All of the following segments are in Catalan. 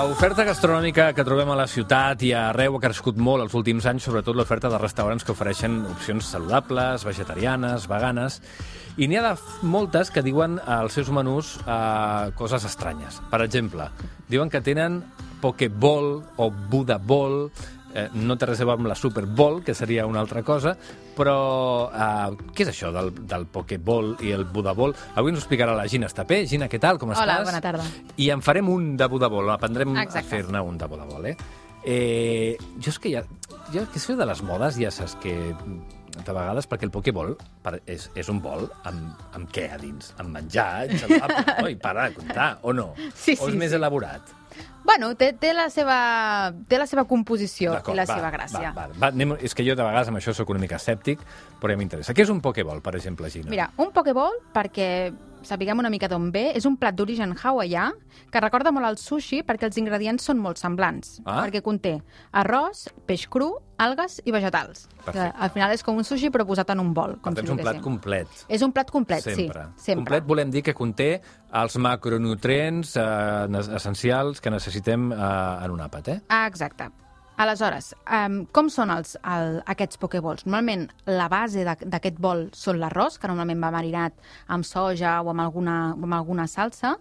L'oferta gastronòmica que trobem a la ciutat i arreu ha crescut molt els últims anys, sobretot l'oferta de restaurants que ofereixen opcions saludables, vegetarianes, veganes, i n'hi ha de moltes que diuen als seus menús eh, coses estranyes. Per exemple, diuen que tenen Pokéball o Buddha Ball, eh, no té res a veure amb la Super Bowl, que seria una altra cosa, però eh, què és això del, del Pokéball i el Buddha Ball? Avui ens ho explicarà la Gina Estapé. Gina, què tal? Com Hola, estàs? bona tarda. I en farem un de Buddha Ball, aprendrem Exacte. a fer-ne un de Buddha Ball, eh? eh? Jo és que ja... Jo que sé de les modes, ja saps que de vegades, perquè el Pokéball per- és, és un bol amb, amb què a dins? Amb menjar, no? I para de comptar, o no? Sí, o és sí, més sí. elaborat? Bueno, té, té, la seva, té la seva composició i la va, seva gràcia. Va, va, va, anem, és que jo de vegades amb això sóc una mica escèptic, però ja m'interessa. Què és un Pokéball, per exemple, Gina? Mira, un Pokéball, perquè sapiguem una mica d'on ve, és un plat d'origen hawaià que recorda molt al sushi perquè els ingredients són molt semblants. Ah. Perquè conté arròs, peix cru, algues i vegetals. Perfecte. Que, al final és com un sushi però posat en un bol. Per Com tant, si és un plat complet. És un plat complet, Sempre. sí. Sempre. Complet volem dir que conté els macronutrients eh, essencials que necessitem eh, en un àpat, eh? Ah, exacte. Aleshores, um, com són els, el, aquests pokeballs? Normalment, la base d'aquest bol són l'arròs, que normalment va marinat amb soja o amb alguna, amb alguna salsa,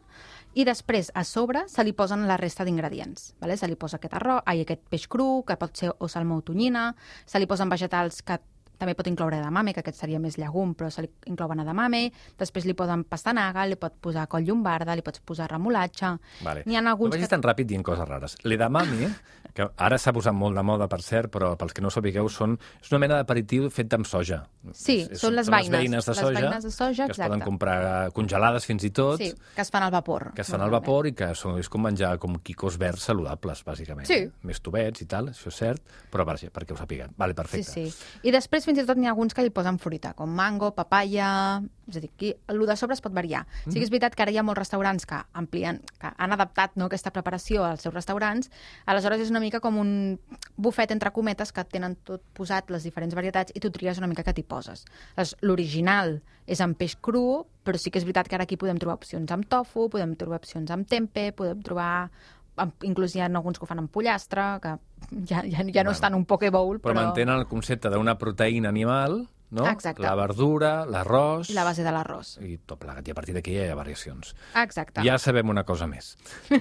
i després, a sobre, se li posen la resta d'ingredients. Vale? Se li posa aquest arròs, ai, aquest peix cru, que pot ser o salmó o tonyina, se li posen vegetals que també pot incloure edamame, que aquest seria més llegum, però se li inclouen edamame, després li posen pastanaga, li pot posar coll llombarda, li pots posar remolatge... Vale. N'hi ha No alguns vagis tan ràpid dient coses rares. L'edamame, que ara s'ha posat molt de moda, per cert, però pels que no sapigueu, són, és una mena d'aperitiu fet amb soja. Sí, És- són les són veïnes. les veïnes de Les soja, veïnes de soja, que es poden comprar congelades fins i tot, Sí, que es fan al vapor. que es fan al vapor i que són, és com menjar com quicos verds saludables, bàsicament. Sí. Més tubets i tal, això és cert, però per, perquè ho sapiguem. Vale, Sí, perfecte. sí. I després fins i tot n'hi ha alguns que li posen fruita, com mango, papaya... És a dir, aquí, el de sobre es pot variar. Sí que és veritat que ara hi ha molts restaurants que amplien, que han adaptat no, aquesta preparació als seus restaurants, aleshores és una mica com un bufet entre cometes que tenen tot posat, les diferents varietats, i tu tries una mica què t'hi poses. L'original és amb peix cru, però sí que és veritat que ara aquí podem trobar opcions amb tofu, podem trobar opcions amb tempe, podem trobar inclús hi ha alguns que ho fan amb pollastre, que ja, ja, ja no Bueno, tant un pokebowl, Però, però... mantenen el concepte d'una proteïna animal, no? Exacte. La verdura, l'arròs... I la base de l'arròs. I tot plegat. I a partir d'aquí ja hi ha variacions. Exacte. Ja sabem una cosa més.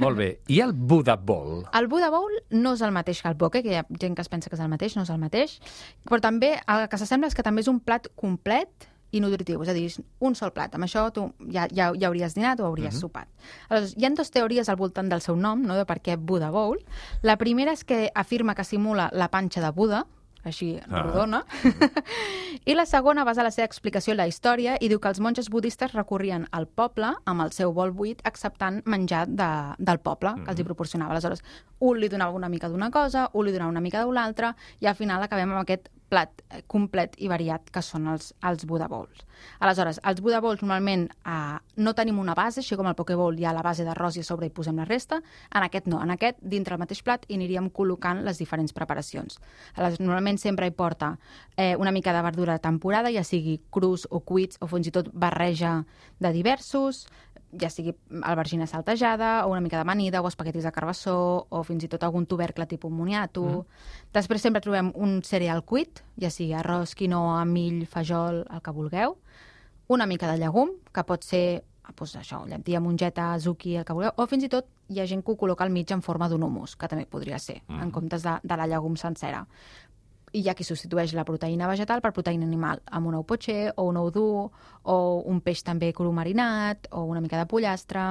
Molt bé. I el Buddha Bowl? El Buddha Bowl no és el mateix que el poke, que hi ha gent que es pensa que és el mateix, no és el mateix, però també el que s'assembla és que també és un plat complet i nutritiu, és a dir, un sol plat. Amb això tu ja, ja, ja hauries dinat o hauries Mhm. sopat. Aleshores, hi ha dues teories al voltant del seu nom, no? de per què Buddha Bowl. La primera és que afirma que simula la panxa de Buda, així Ah. rodona, i la segona basa la seva explicació en la història i diu que els monges budistes recorrien al poble amb el seu bol buit acceptant menjar de, del poble que Mhm. els hi proporcionava. Aleshores, un li donava una mica d'una cosa, un li donava una mica d'una altra, i al final acabem amb aquest plat eh, complet i variat que són els, els Buddha Bowls. Aleshores, els Buddha Bowls normalment eh, no tenim una base, així com el Poke Bowl hi ha la base d'arròs i a sobre hi posem la resta, en aquest no, en aquest, dintre el mateix plat, hi aniríem col·locant les diferents preparacions. Aleshores, normalment sempre hi porta eh, una mica de verdura de temporada, ja sigui crus o cuits o fins i tot barreja de diversos, ja sigui albergina saltejada, o una mica d'amanida, o espaguetis de carbassó, o fins i tot algun tubercle tipus moniato. Mm. Després sempre trobem un cereal cuit, ja sigui arròs, quinoa, mill, fajol, el que vulgueu. Una mica de llegum, que pot ser doncs això, llentia, mongeta, zucchi, el que vulgueu, o fins i tot hi ha gent que ho col·loca al mig en forma d'un humus, que també podria ser, mm. en comptes de, de la llegum sencera. I hi ha qui substitueix la proteïna vegetal per proteïna animal, amb un ou potxer, o un ou dur, o un peix també cru marinat, o una mica de pollastre,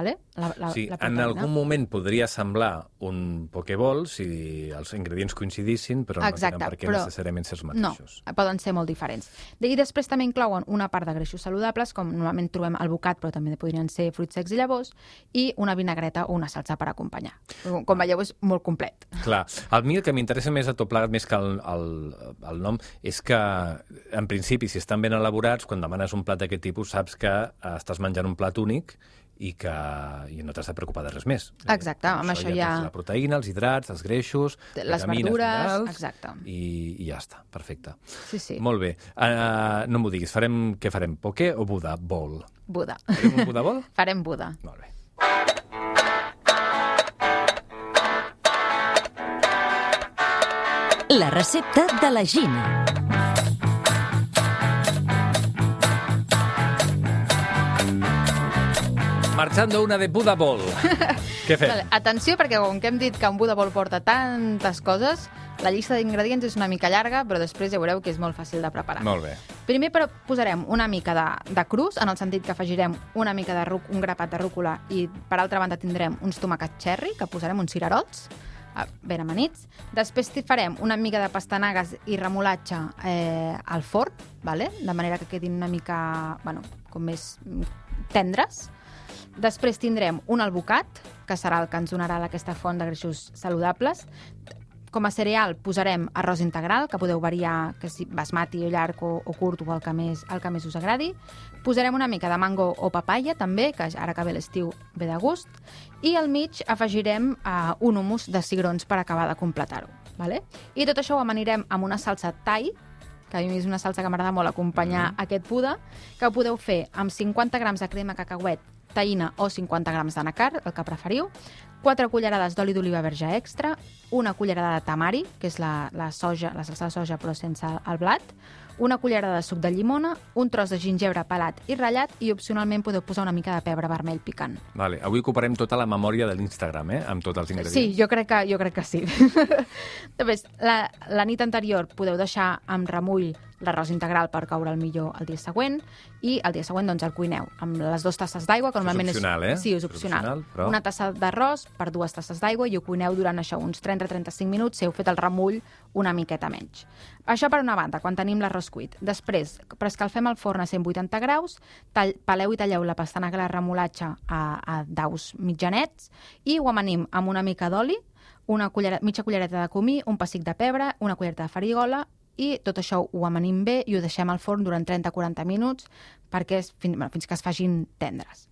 vale? la, la, sí, la en algun moment podria semblar un Pokéball si els ingredients coincidissin, però Exacte, no tenen per què però- necessàriament ser els No, mateixos. poden ser molt diferents. I després també inclouen una part de greixos saludables, com normalment trobem al bocat, però també podrien ser fruits secs i llavors, i una vinagreta o una salsa per acompanyar. Com- Com veieu, és molt complet. Clar, a mi el que m'interessa més a tot plegat, més que el, el, el nom, és que, en principi, si estan ben elaborats, quan demanes un plat d'aquest tipus, saps que eh, estàs menjant un plat únic i que i no t'has de preocupar de res més. Exacte, eh, amb això, això ja... La proteïna, els hidrats, els greixos... Les verdures, minerals, exacte. I, I ja està, perfecte. Sí, sí. Molt bé. Uh, no m'ho diguis, farem, què farem? Poke o Buda? Bol? Buda. Farem un Buda bol? farem Buda. Molt bé. La recepta de la Gina. Marchando una de Buda Ball. Què fem? Vale, atenció, perquè com que hem dit que un Buda Ball porta tantes coses, la llista d'ingredients és una mica llarga, però després ja veureu que és molt fàcil de preparar. Molt bé. Primer però posarem una mica de, de crus, en el sentit que afegirem una mica de ruc, un grapat de rúcula i per altra banda tindrem uns tomàquets cherry, que posarem uns cirerols, eh, ben amanits. Després hi farem una mica de pastanagues i remolatge eh, al forn, vale? de manera que quedin una mica, bueno, com més tendres. Després tindrem un albocat, que serà el que ens donarà aquesta font de greixos saludables. Com a cereal posarem arròs integral, que podeu variar que si basmati o llarg o, o curt o el que, més, el que més us agradi. Posarem una mica de mango o papaya, també, que ara que ve l'estiu ve de gust. I al mig afegirem uh, un humus de cigrons per acabar de completar-ho. Vale? I tot això ho amanirem amb una salsa thai, que a mi és una salsa que m'agrada molt acompanyar mm. aquest puda, que ho podeu fer amb 50 grams de crema cacauet, taïna o 50 grams de nacar, el que preferiu, 4 cullerades d'oli d'oliva verge extra, una cullerada de tamari, que és la, la soja, la salsa de soja però sense el blat, una cullerada de suc de llimona, un tros de gingebre pelat i ratllat i opcionalment podeu posar una mica de pebre vermell picant. Vale. Avui ocuparem tota la memòria de l'Instagram, eh? amb tots els ingredients. Sí, jo crec que, jo crec que sí. Després, la, la nit anterior podeu deixar amb remull l'arròs integral per coure el millor el dia següent i el dia següent doncs el cuineu amb les dues tasses d'aigua, que normalment és... opcional, eh? Sí, és opcional. És opcional, però- Una tassa d'arròs per dues tasses d'aigua i ho cuineu durant això uns 30-35 minuts si heu fet el remull una miqueta menys. Això per una banda, quan tenim l'arròs cuit. Després, prescalfem el forn a 180 graus, tall, peleu i talleu la pastanaga i la remolatge a, a daus mitjanets i ho amanim amb una mica d'oli, una cullera, mitja cullereta de comí, un pessic de pebre, una cullereta de farigola i tot això ho amanim bé i ho deixem al forn durant 30-40 minuts perquè es, fins, bueno, fins que es facin tendres.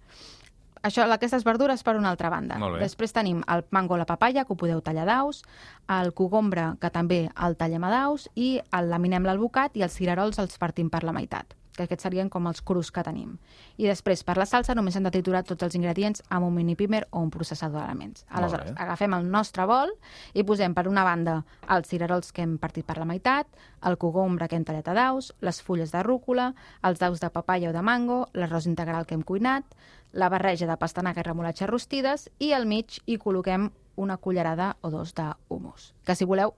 Això, aquestes verdures per una altra banda. Després tenim el mango o la papaya, que ho podeu tallar daus, el cogombre, que també el tallem a daus, i el laminem l'albocat i els cirerols els partim per la meitat que aquests serien com els crus que tenim. I després, per la salsa, només hem de triturar tots els ingredients amb un mini pimer o un processador d'elements. Aleshores, agafem el nostre bol i posem per una banda els cirerols que hem partit per la meitat, el cogombre que hem tallat a daus, les fulles de rúcula, els daus de papaya o de mango, l'arròs integral que hem cuinat, la barreja de pastanaga i remolatge rostides i al mig hi col·loquem una cullerada o dos d'humus. Que si voleu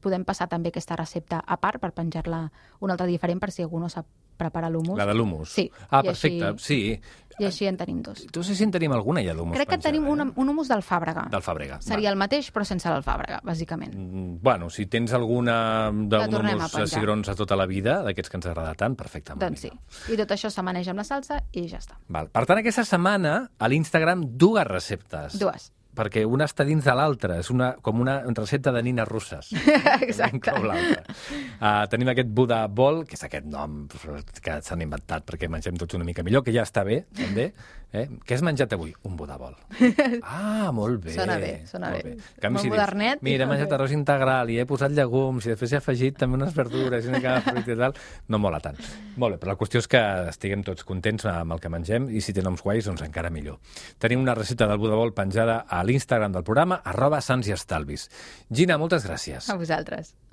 podem passar també aquesta recepta a part per penjar-la una altra diferent per si algú no sap preparar l'humus. La de l'humus. Sí. Ah, I perfecte, Així, sí. I així en tenim dos. Tu sé si en tenim alguna ja d'humus Crec que tenim eh? una, un humus del Fàbrega. Del Fàbrega. Seria el mateix, però sense l'alfàbrega, bàsicament. Mm, Bueno, si tens alguna d'un a humus penjar. cigrons a tota la vida, d'aquests que ens agrada tant, perfecte. molt Doncs sí. I tot això s'amaneja amb la salsa i ja està. Val. Per tant, aquesta setmana a l'Instagram dues receptes. Dues. Perquè una està dins de l'altra. És una, com una recepta de nines russes. Exacte. Uh, tenim aquest Buda Ball, que és aquest nom que s'han inventat perquè mengem tots una mica millor, que ja està bé, també. Eh? Què has menjat avui? Un Buda Ball. Ah, molt bé. Sona bé, sona molt bé. En canvi, Bon si dius, modernet. Mira, he menjat arròs integral i he posat llegums i després he afegit també unes verdures i una mica de fruita i tal, no mola tant. Molt bé, però la qüestió és que estiguem tots contents amb el que mengem i si té noms guais, doncs encara millor. Tenim una recepta del Buda Ball penjada a l'Instagram del programa, arroba Sants i Estalvis. Gina, moltes gràcies. A vosaltres.